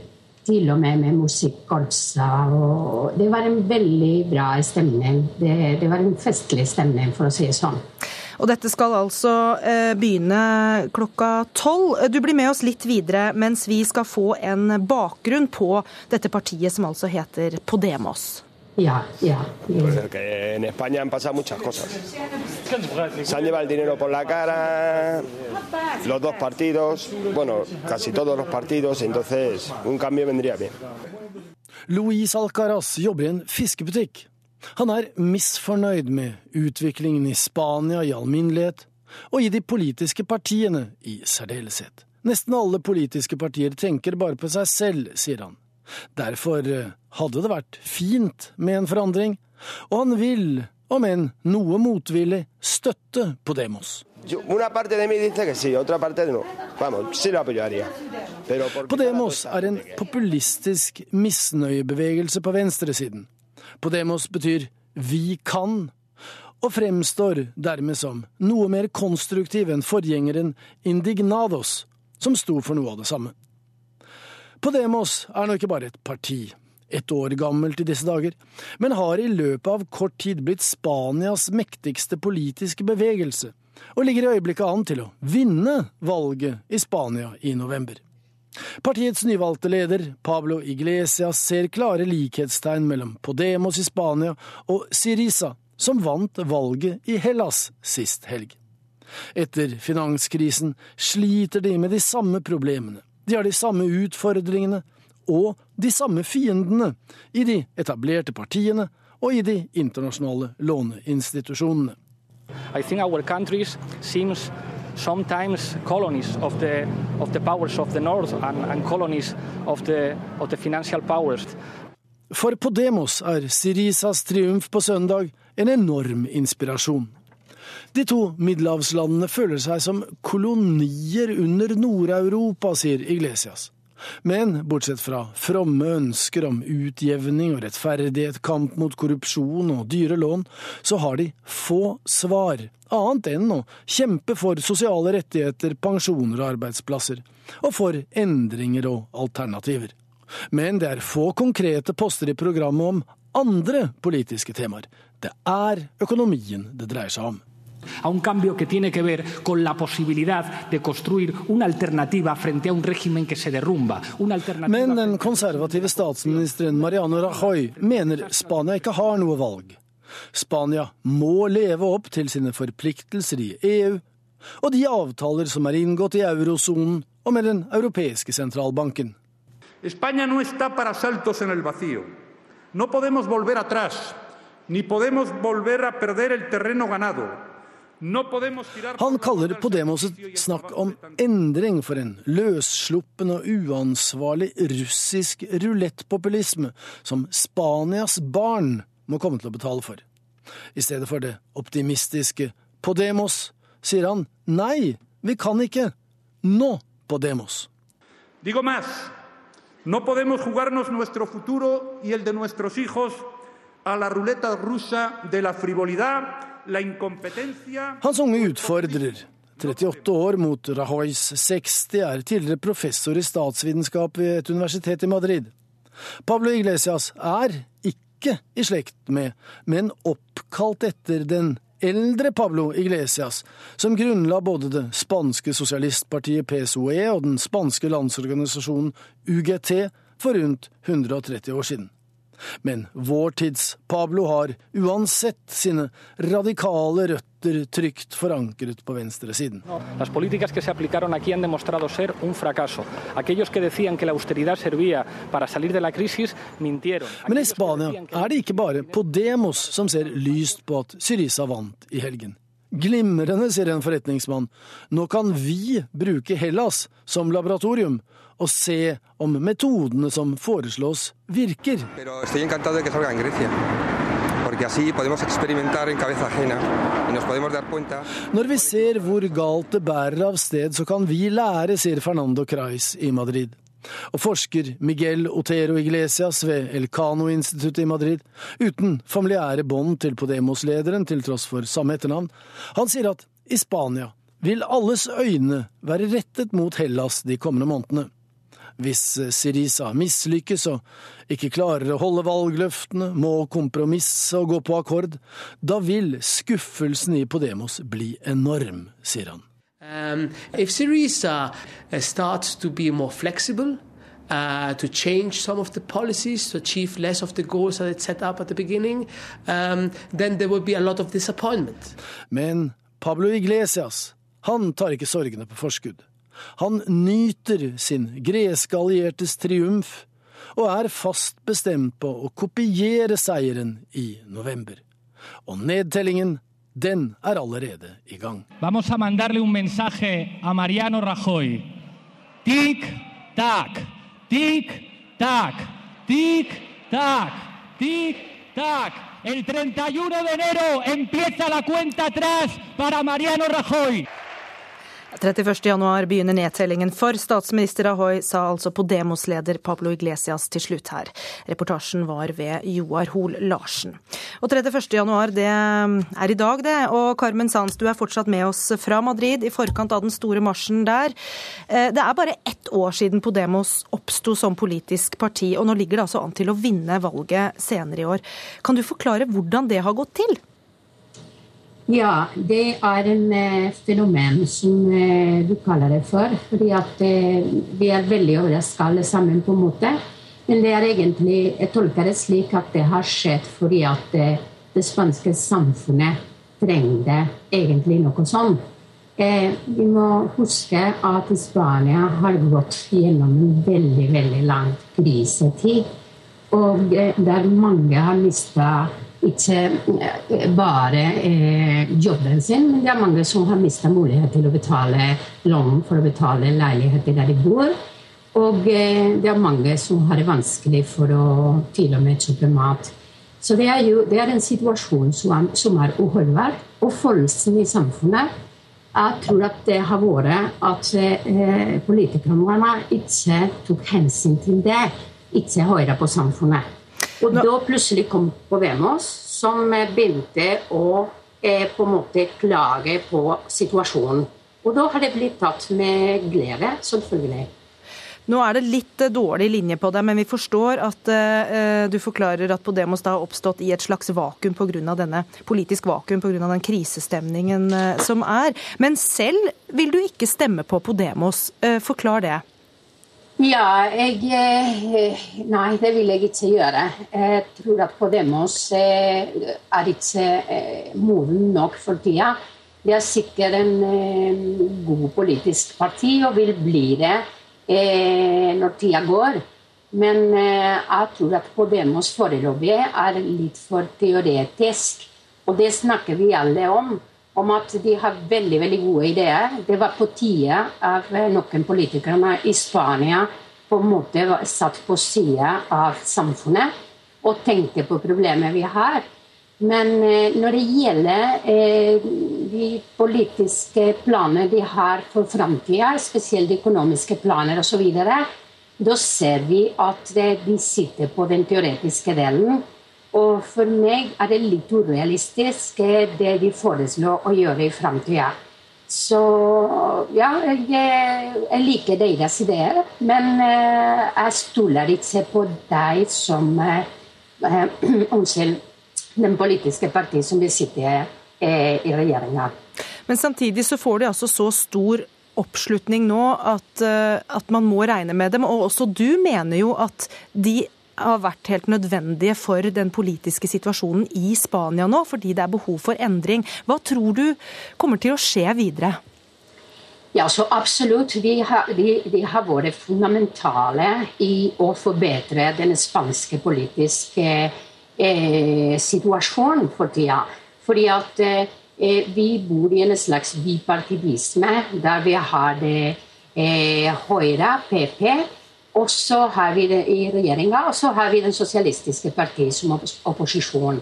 Til og med med musikkorpsa. Og det var en veldig bra stemning. Det, det var en festlig stemning, for å si det sånn. Og dette skal altså eh, begynne klokka tolv. Du blir med oss litt videre mens vi skal få en bakgrunn på dette partiet som altså heter Podemos. Ja, ja. Porque en España han pasado muchas cosas. Se han llevado el dinero por la cara, los dos partidos, bueno, casi todos los partidos, entonces un cambio vendría bien. Luis Alcaraz jobber i en fiskebutikk. Han er misfornøyd med utviklingen i Spania i alminnelighet, og i de politiske partiene i særdeleshet. Nesten alle politiske partier tenker bare på seg selv, sier han. Derfor eh, hadde det vært fint med en forandring, og han vil, om enn noe motvillig, støtte Podemos. Podemos er en populistisk misnøyebevegelse på venstresiden. Podemos betyr vi kan, og fremstår dermed som noe mer konstruktiv enn forgjengeren Indignados, som sto for noe av det samme. Podemos er nå ikke bare et parti, ett år gammelt i disse dager, men har i løpet av kort tid blitt Spanias mektigste politiske bevegelse, og ligger i øyeblikket an til å vinne valget i Spania i november. Partiets nyvalgte leder, Pablo Iglesias, ser klare likhetstegn mellom Podemos i Spania og Sirisa, som vant valget i Hellas sist helg. Etter finanskrisen sliter de med de samme problemene. De har de samme utfordringene og de samme fiendene i de etablerte partiene og i de internasjonale låneinstitusjonene. I think our countries seems sometimes colonies of the, of the powers of the north and, and colonies of the, of the financial powers. For Podemos er Sirisas triumf på søndag en enorm inspirasjon. De to middelhavslandene føler seg som kolonier under Nord-Europa, sier Iglesias. Men bortsett fra fromme ønsker om utjevning og rettferdighet, kamp mot korrupsjon og dyre lån, så har de få svar, annet enn å kjempe for sosiale rettigheter, pensjoner og arbeidsplasser, og for endringer og alternativer. Men det er få konkrete poster i programmet om andre politiske temaer. Det er økonomien det dreier seg om a un cambio que tiene que ver con la posibilidad de construir una alternativa frente a un régimen que se derrumba. Men den konservative statsministeren Mariano Rajoy mener Spania ikke har noe valg. Spania må leve opp til sine forpliktelser i EU og de avtaler som er inngått i eurosonen og med Den europeiske sentralbanken. España no está para saltos en el vacío. No podemos volver atrás, ni podemos volver a perder el terreno ganado. Han kaller Podemos et snakk om endring for en løssluppen og uansvarlig russisk rulettpopulisme som Spanias barn må komme til å betale for. I stedet for det optimistiske Podemos sier han nei, vi kan ikke. Nå Podemos. Digo más. No podemos jugarnos nuestro futuro y el de nuestros hijos a la ruleta rusa de la frivolidad hans unge utfordrer, 38 år mot Rajoys 60, er tidligere professor i statsvitenskap ved et universitet i Madrid. Pablo Iglesias er ikke i slekt med, men oppkalt etter den eldre Pablo Iglesias, som grunnla både det spanske sosialistpartiet PSOE og den spanske landsorganisasjonen UGT for rundt 130 år siden. Men vår tids Pablo har uansett sine radikale røtter trygt forankret på venstresiden. Las políticas que se aplicaron aquí han demostrado ser un fracaso. Aquellos que decían que la austeridad servía para salir de la crisis, mintieron. Men i Spania er det ikke bare Podemos som ser lyst på at Syriza vant i helgen. Glimrende, sier en forretningsmann. Nå kan vi bruke Hellas som laboratorium og se om metodene som foreslås, virker. Når vi ser hvor galt det bærer av sted, så kan vi lære, sier Fernando Crais i Madrid. Og forsker Miguel Otero Iglesias ved Elcano-instituttet i Madrid, uten familiære bånd til Podemos-lederen til tross for samme etternavn, han sier at i Spania vil alles øyne være rettet mot Hellas de kommende månedene. Hvis Sirisa mislykkes og ikke klarer å holde valgløftene, må kompromisse og gå på akkord, da vil skuffelsen i Podemos bli enorm, sier han. Um, if Syriza uh, starts to be more flexible, uh, to change some of the policies to achieve less of the goals that it set up at the beginning, um, then there will be a lot of disappointment. Men Pablo Iglesias, han tar ikke sorgene på forskudd. Han nyter sin greske alliertes triumf og er fast bestemt på å kopiere seieren i november. Og nedtellingen den er allerede i gang. Vamos a mandarle un mensaje a Mariano Rajoy. Tic-tac, tic-tac, tic-tac, tic-tac. El 31 de enero empieza la cuenta atrás para Mariano Rajoy. 31.1 begynner nedtellingen for statsminister Ahoy, sa altså Podemos-leder Pablo Iglesias til slutt her. Reportasjen var ved Joar Hoel Larsen. Og 31.1 det er i dag, det. Og Carmen Sanz, du er fortsatt med oss fra Madrid i forkant av den store marsjen der. Eh, det er bare ett år siden Podemos oppsto som politisk parti, og nå ligger det altså an til å vinne valget senere i år. Kan du forklare hvordan det har gått til? Ja, det er en eh, fenomen som eh, du kaller det for. fordi at eh, vi er veldig overraska alle sammen, på en måte. Men det er egentlig, jeg tolker det slik at det har skjedd fordi at eh, det spanske samfunnet trengte egentlig noe sånt. Eh, vi må huske at Spania har gått gjennom en veldig, veldig lang krisetid. Og eh, der mange har mista ikke eh, bare eh, jobben sin, men det er mange som har mista mulighet til å betale lån for å betale leiligheter der de bor. Og eh, det er mange som har det vanskelig for å til og med kjøpe mat. Så det er jo det er en situasjon som er, som er uholdbar. Og følelsen i samfunnet jeg tror at det har vært at eh, politikerne ikke tok hensyn til det. Ikke høre på samfunnet. Og da plutselig kom Podemos, som begynte å eh, på en måte klage på situasjonen. Og da har det blitt tatt med glede, selvfølgelig. Nå er det litt eh, dårlig linje på deg, men vi forstår at uh, du forklarer at Podemos da har oppstått i et slags vakuum på grunn av denne politisk vakuum pga. den krisestemningen uh, som er. Men selv vil du ikke stemme på Podemos. Uh, forklar det. Ja, jeg eh, Nei, det vil jeg ikke gjøre. Jeg tror at Podemos eh, er ikke eh, moden nok for tida. Det er sikkert en god politisk parti og vil bli det når tida går. Men jeg tror at Podemos foreløpig er litt for teoretisk. Og det snakker vi alle om om at de har veldig veldig gode ideer. Det var på tide av noen politikere i Spania på en måte var satt på sida av samfunnet og tenkte på problemet vi har. Men eh, når det gjelder eh, de politiske planene de har for framtida, spesielt de økonomiske planer osv., da ser vi at de sitter på den teoretiske delen. Og for meg er det litt urealistisk eh, det de foreslår å gjøre i framtida. Så ja, jeg, jeg liker deres ideer, men eh, jeg stoler ikke på deg som eh, Unnskyld, den politiske partiet som vil sitte i regjeringa. Men samtidig så får de altså så stor oppslutning nå at, at man må regne med dem. Og også du mener jo at de har vært helt nødvendige for den politiske situasjonen i Spania nå, fordi det er behov for endring. Hva tror du kommer til å skje videre? Ja, så absolutt. De har, de, de har vært fundamentale i å forbedre den spanske politiske eh, situasjonen for tida. Fordi at eh, vi bor i en slags bipartidisme, der vi har det eh, Høyre, PP, og så har vi det i regjeringa, og så har vi Den sosialistiske partiet som opposisjon.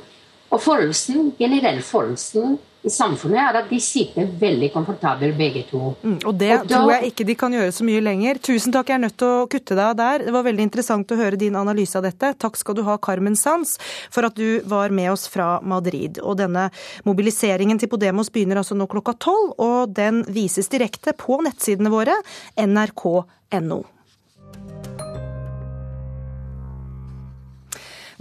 Og følelsen, generell følelsen i samfunnet er at de sitter veldig komfortabelt begge to. Mm, og det og da, tror jeg ikke de kan gjøre så mye lenger. Tusen takk, jeg er nødt til å kutte deg der. Det var veldig interessant å høre din analyse av dette. Takk skal du ha, Carmen Sanz, for at du var med oss fra Madrid. Og denne mobiliseringen til Podemos begynner altså nå klokka tolv, og den vises direkte på nettsidene våre nrk.no.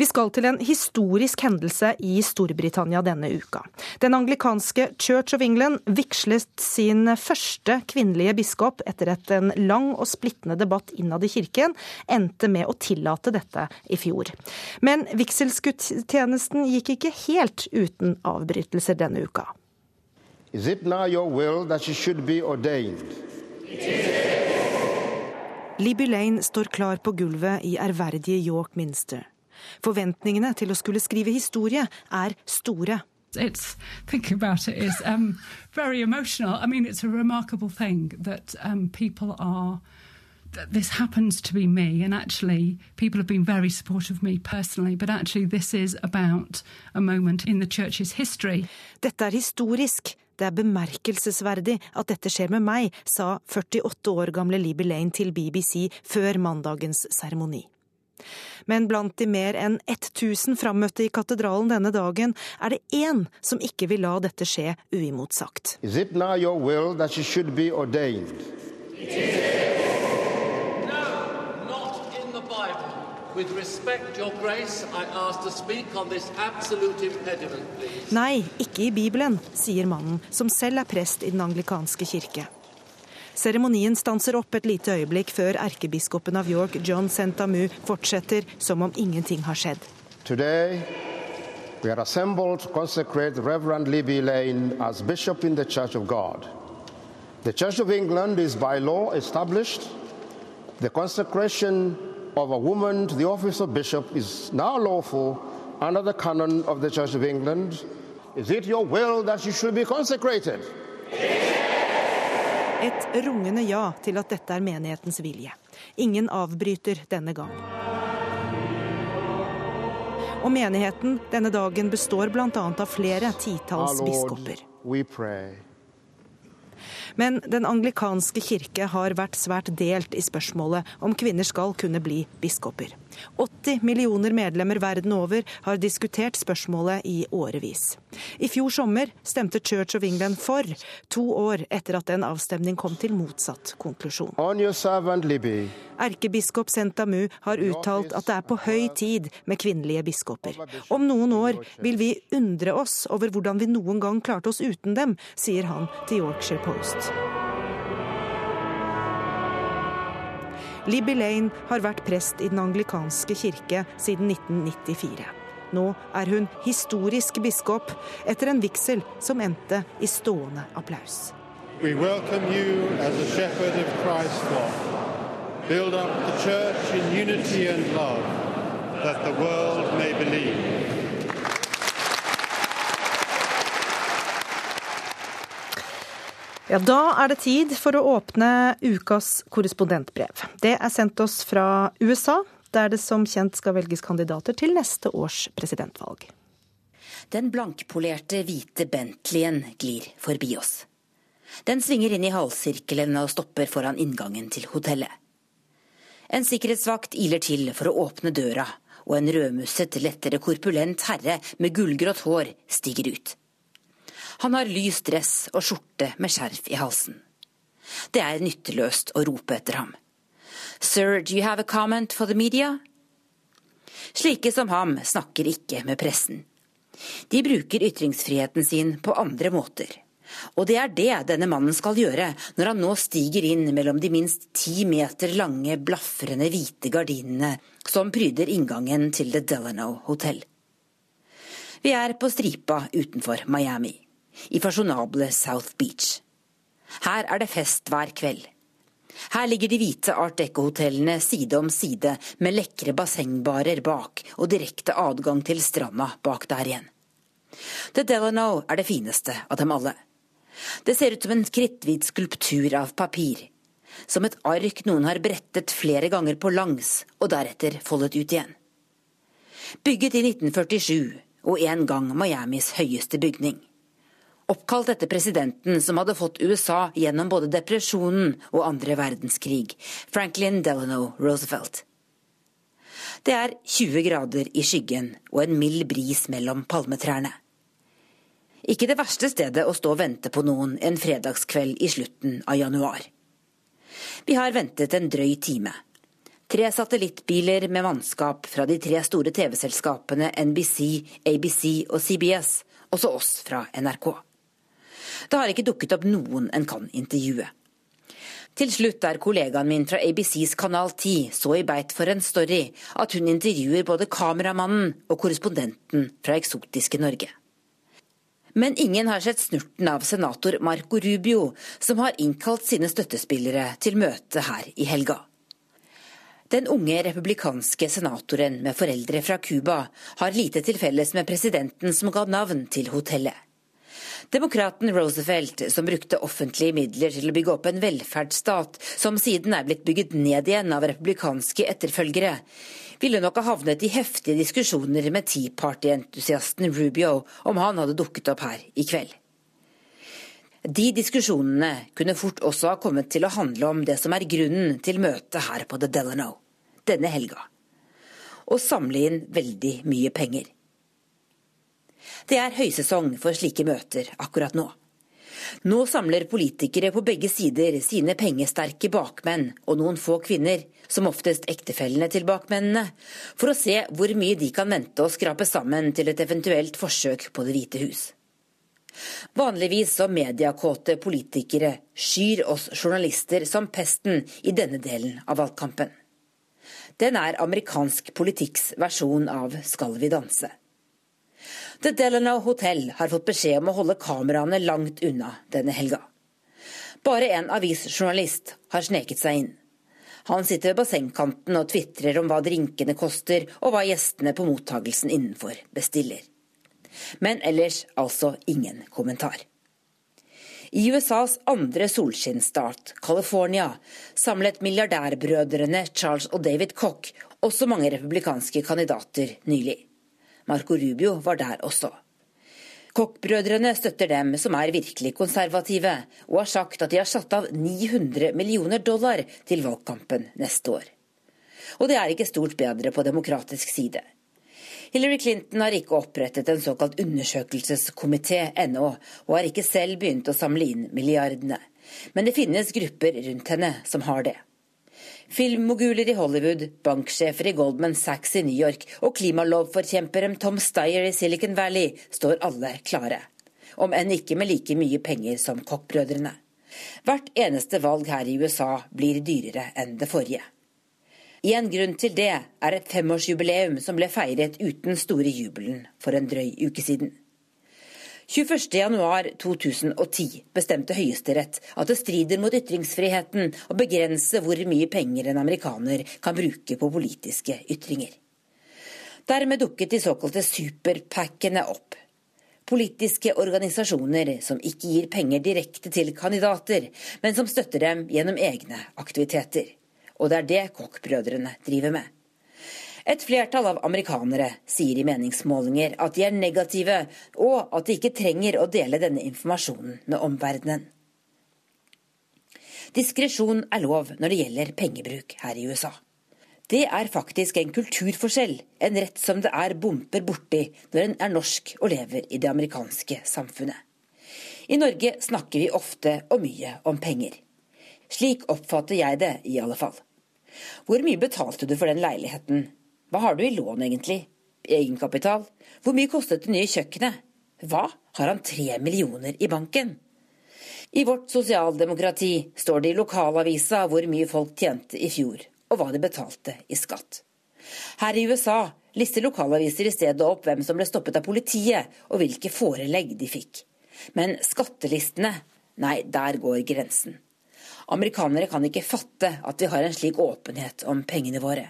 Vi skal til en historisk hendelse i Storbritannia denne uka. Den anglikanske Church of England vigslet sin første kvinnelige biskop etter at en lang og splittende debatt innad i kirken endte med å tillate dette i fjor. Men vigselsgudstjenesten gikk ikke helt uten avbrytelser denne uka. Is it now your will that she should be ordained? It is. Libby Lane står klar på gulvet i ærverdige York Minster. Forventningene til å skulle skrive historie er store. It's thinking about it is um, very emotional. I mean, it's a remarkable thing that um, people are. This happens to be me, and actually, people have been very supportive of me personally. But actually, this is about a moment in the church's history. Dette er historisk. Det er bemerkelsesverdig at dette skjer med meg, sa 48 år gamle Libby Lane til BBC før mandagens seremoni. Men blant de mer enn 1000 frammøtte i katedralen denne dagen, er det én som ikke vil la dette skje uimotsagt. Is it now your will that she should be ordained? Nei, ikke i Bibelen, sier mannen, som selv er prest i den anglikanske kirke. Seremonien stanser opp et lite øyeblikk før erkebiskopen av York, John Sentamu, fortsetter som om ingenting har skjedd. Today, we are assembled to consecrate Reverend Libby Lane as bishop in the Church of God. The Church of England is by law established. The consecration of a woman to the office of bishop is now lawful under the canon of the Church of England. Is it your will that she should be consecrated? Et rungende ja til at dette er menighetens vilje. Ingen avbryter denne gang. Og menigheten denne dagen består bl.a. av flere titalls biskoper. Men den anglikanske kirke har vært svært delt i spørsmålet om kvinner skal kunne bli biskoper. 80 millioner medlemmer verden over har diskutert spørsmålet i årevis. I fjor sommer stemte Church of England for, to år etter at en avstemning kom til motsatt konklusjon. Erkebiskop Sentamu har uttalt at det er på høy tid med kvinnelige biskoper. Om noen år vil vi undre oss over hvordan vi noen gang klarte oss uten dem, sier han til Yorkshire Post. Libby Lane har vært prest i den anglikanske kirke siden 1994. Nå er hun historisk biskop etter en vigsel som endte i stående applaus. We welcome you as a shepherd of Christ's flock. Build up the church in unity and love, that the. Ja, Da er det tid for å åpne ukas korrespondentbrev. Det er sendt oss fra USA, der det som kjent skal velges kandidater til neste års presidentvalg. Den blankpolerte hvite Bentleyen glir forbi oss. Den svinger inn i halvsirkelen og stopper foran inngangen til hotellet. En sikkerhetsvakt iler til for å åpne døra, og en rødmusset, lettere korpulent herre med gullgrått hår stiger ut. Han har lys dress og skjorte med skjerf i halsen. Det er nytteløst å rope etter ham. Sir, do you have a comment for the media? Slike som ham snakker ikke med pressen. De bruker ytringsfriheten sin på andre måter. Og det er det denne mannen skal gjøre når han nå stiger inn mellom de minst ti meter lange, blafrende hvite gardinene som pryder inngangen til The Delano Hotel. Vi er på stripa utenfor Miami i fasjonable South Beach. Her er det fest hver kveld. Her ligger de hvite art deco-hotellene side om side med lekre bassengbarer bak og direkte adgang til stranda bak der igjen. The Delano er det fineste av dem alle. Det ser ut som en kritthvit skulptur av papir. Som et ark noen har brettet flere ganger på langs og deretter foldet ut igjen. Bygget i 1947 og en gang Miamis høyeste bygning oppkalt etter presidenten som hadde fått USA gjennom både depresjonen og andre verdenskrig, Franklin Delano Roosevelt. Det er 20 grader i skyggen og en mild bris mellom palmetrærne. Ikke det verste stedet å stå og vente på noen en fredagskveld i slutten av januar. Vi har ventet en drøy time. Tre satellittbiler med mannskap fra de tre store TV-selskapene NBC, ABC og CBS, også oss fra NRK. Det har ikke dukket opp noen en kan intervjue. Til slutt er kollegaen min fra ABCs Kanal 10 så i beit for en story at hun intervjuer både kameramannen og korrespondenten fra eksotiske Norge. Men ingen har sett snurten av senator Marco Rubio, som har innkalt sine støttespillere til møte her i helga. Den unge republikanske senatoren med foreldre fra Cuba har lite til felles med presidenten som ga navn til hotellet. Demokraten Roosevelt, som brukte offentlige midler til å bygge opp en velferdsstat som siden er blitt bygget ned igjen av republikanske etterfølgere, ville nok ha havnet i heftige diskusjoner med Tea Party-entusiasten Rubio om han hadde dukket opp her i kveld. De diskusjonene kunne fort også ha kommet til å handle om det som er grunnen til møtet her på The Delano denne helga. Å samle inn veldig mye penger. Det er høysesong for slike møter akkurat nå. Nå samler politikere på begge sider sine pengesterke bakmenn og noen få kvinner, som oftest ektefellene til bakmennene, for å se hvor mye de kan vente å skrape sammen til et eventuelt forsøk på Det hvite hus. Vanligvis som mediekåte politikere skyr oss journalister som pesten i denne delen av valgkampen. Den er amerikansk politikks versjon av Skal vi danse. The Delano Hotel har fått beskjed om å holde kameraene langt unna denne helga. Bare en avisjournalist har sneket seg inn. Han sitter ved bassengkanten og tvitrer om hva drinkene koster, og hva gjestene på mottagelsen innenfor bestiller. Men ellers altså ingen kommentar. I USAs andre solskinnsstat, California, samlet milliardærbrødrene Charles og David Cock også mange republikanske kandidater nylig. Marco Rubio var der også. Koch-brødrene støtter dem som er virkelig konservative, og har sagt at de har satt av 900 millioner dollar til valgkampen neste år. Og det er ikke stort bedre på demokratisk side. Hillary Clinton har ikke opprettet en såkalt undersøkelseskomité ennå, og har ikke selv begynt å samle inn milliardene. Men det finnes grupper rundt henne som har det. Filmmoguler i Hollywood, banksjefer i Goldman Sachs i New York og klimalovforkjemperen Tom Steyer i Silicon Valley står alle klare. Om enn ikke med like mye penger som Koch-brødrene. Hvert eneste valg her i USA blir dyrere enn det forrige. En grunn til det er et femårsjubileum som ble feiret uten store jubelen for en drøy uke siden. 21.1.2010 bestemte Høyesterett at det strider mot ytringsfriheten å begrense hvor mye penger en amerikaner kan bruke på politiske ytringer. Dermed dukket de såkalte superpackene opp. Politiske organisasjoner som ikke gir penger direkte til kandidater, men som støtter dem gjennom egne aktiviteter. Og det er det Koch-brødrene driver med. Et flertall av amerikanere sier i meningsmålinger at de er negative, og at de ikke trenger å dele denne informasjonen med omverdenen. Diskresjon er lov når det gjelder pengebruk her i USA. Det er faktisk en kulturforskjell, en rett som det er bumper borti når en er norsk og lever i det amerikanske samfunnet. I Norge snakker vi ofte og mye om penger. Slik oppfatter jeg det, i alle fall. Hvor mye betalte du for den leiligheten? Hva har du i lån, egentlig? Egenkapital? Hvor mye kostet det nye kjøkkenet? Hva, har han tre millioner i banken? I vårt sosialdemokrati står det i lokalavisa hvor mye folk tjente i fjor, og hva de betalte i skatt. Her i USA lister lokalaviser i stedet opp hvem som ble stoppet av politiet, og hvilke forelegg de fikk. Men skattelistene, nei, der går grensen. Amerikanere kan ikke fatte at vi har en slik åpenhet om pengene våre.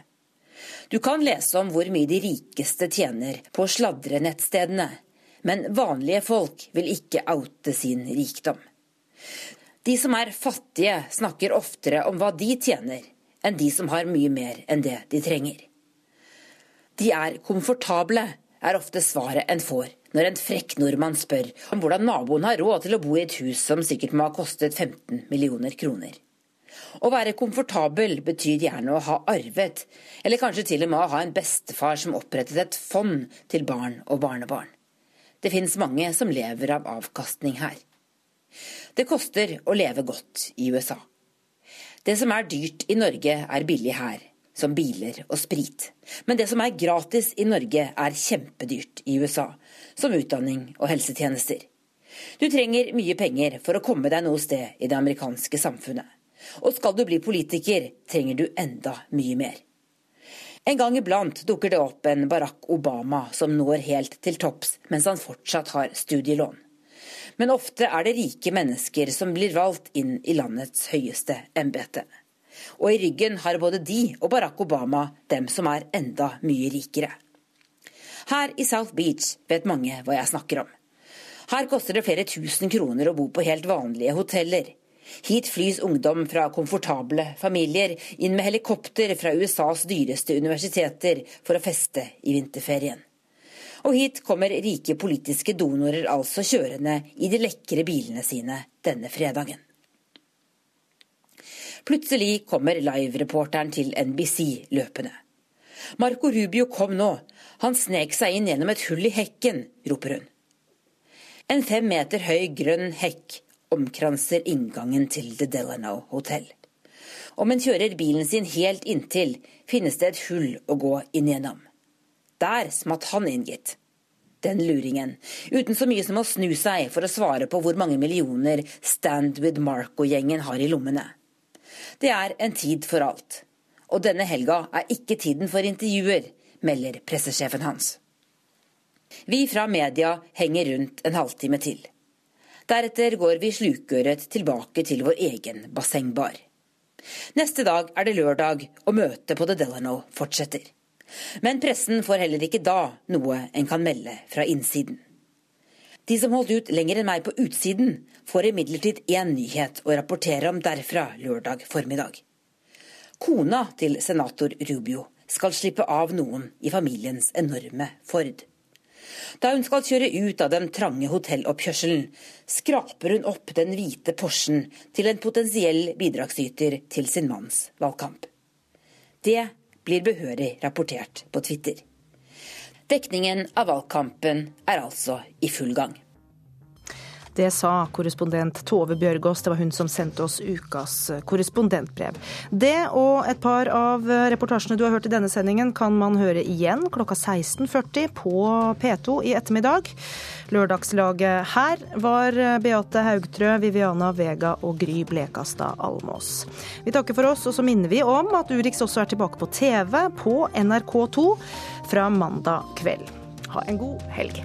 Du kan lese om hvor mye de rikeste tjener på sladrenettstedene, men vanlige folk vil ikke oute sin rikdom. De som er fattige, snakker oftere om hva de tjener, enn de som har mye mer enn det de trenger. De er komfortable, er ofte svaret en får når en frekk nordmann spør om hvordan naboen har råd til å bo i et hus som sikkert må ha kostet 15 millioner kroner. Å være komfortabel betyr gjerne å ha arvet, eller kanskje til og med å ha en bestefar som opprettet et fond til barn og barnebarn. Det finnes mange som lever av avkastning her. Det koster å leve godt i USA. Det som er dyrt i Norge, er billig her. som biler og sprit. Men det som er gratis i Norge, er kjempedyrt i USA, som utdanning og helsetjenester. Du trenger mye penger for å komme deg noe sted i det amerikanske samfunnet. Og skal du bli politiker, trenger du enda mye mer. En gang iblant dukker det opp en Barack Obama som når helt til topps mens han fortsatt har studielån. Men ofte er det rike mennesker som blir valgt inn i landets høyeste embete. Og i ryggen har både de og Barack Obama dem som er enda mye rikere. Her i South Beach vet mange hva jeg snakker om. Her koster det flere tusen kroner å bo på helt vanlige hoteller. Hit flys ungdom fra komfortable familier inn med helikopter fra USAs dyreste universiteter for å feste i vinterferien. Og hit kommer rike politiske donorer altså kjørende i de lekre bilene sine denne fredagen. Plutselig kommer live-reporteren til NBC løpende. Marco Rubio kom nå. Han snek seg inn gjennom et hull i hekken, roper hun. En fem meter høy grønn hekk omkranser inngangen til The Delano Hotel. Om en kjører bilen sin helt inntil, finnes det et hull å gå inn gjennom. Der smatt han inn, gitt. Den luringen, uten så mye som å snu seg for å svare på hvor mange millioner Stand with Marco-gjengen har i lommene. Det er en tid for alt. Og denne helga er ikke tiden for intervjuer, melder pressesjefen hans. Vi fra media henger rundt en halvtime til. Deretter går vi slukøret tilbake til vår egen bassengbar. Neste dag er det lørdag, og møtet på The Delano fortsetter. Men pressen får heller ikke da noe en kan melde fra innsiden. De som holdt ut lenger enn meg på utsiden, får imidlertid én nyhet å rapportere om derfra lørdag formiddag. Kona til senator Rubio skal slippe av noen i familiens enorme Ford. Da hun skal kjøre ut av den trange hotelloppkjørselen, skraper hun opp den hvite Porschen til en potensiell bidragsyter til sin manns valgkamp. Det blir behørig rapportert på Twitter. Dekningen av valgkampen er altså i full gang. Det sa korrespondent Tove Bjørgaas. Det var hun som sendte oss ukas korrespondentbrev. Det og et par av reportasjene du har hørt i denne sendingen, kan man høre igjen klokka 16.40 på P2 i ettermiddag. Lørdagslaget her var Beate Haugtrø, Viviana Vega og Gry Blekastad Almås. Vi takker for oss, og så minner vi om at Urix også er tilbake på TV på NRK2 fra mandag kveld. Ha en god helg.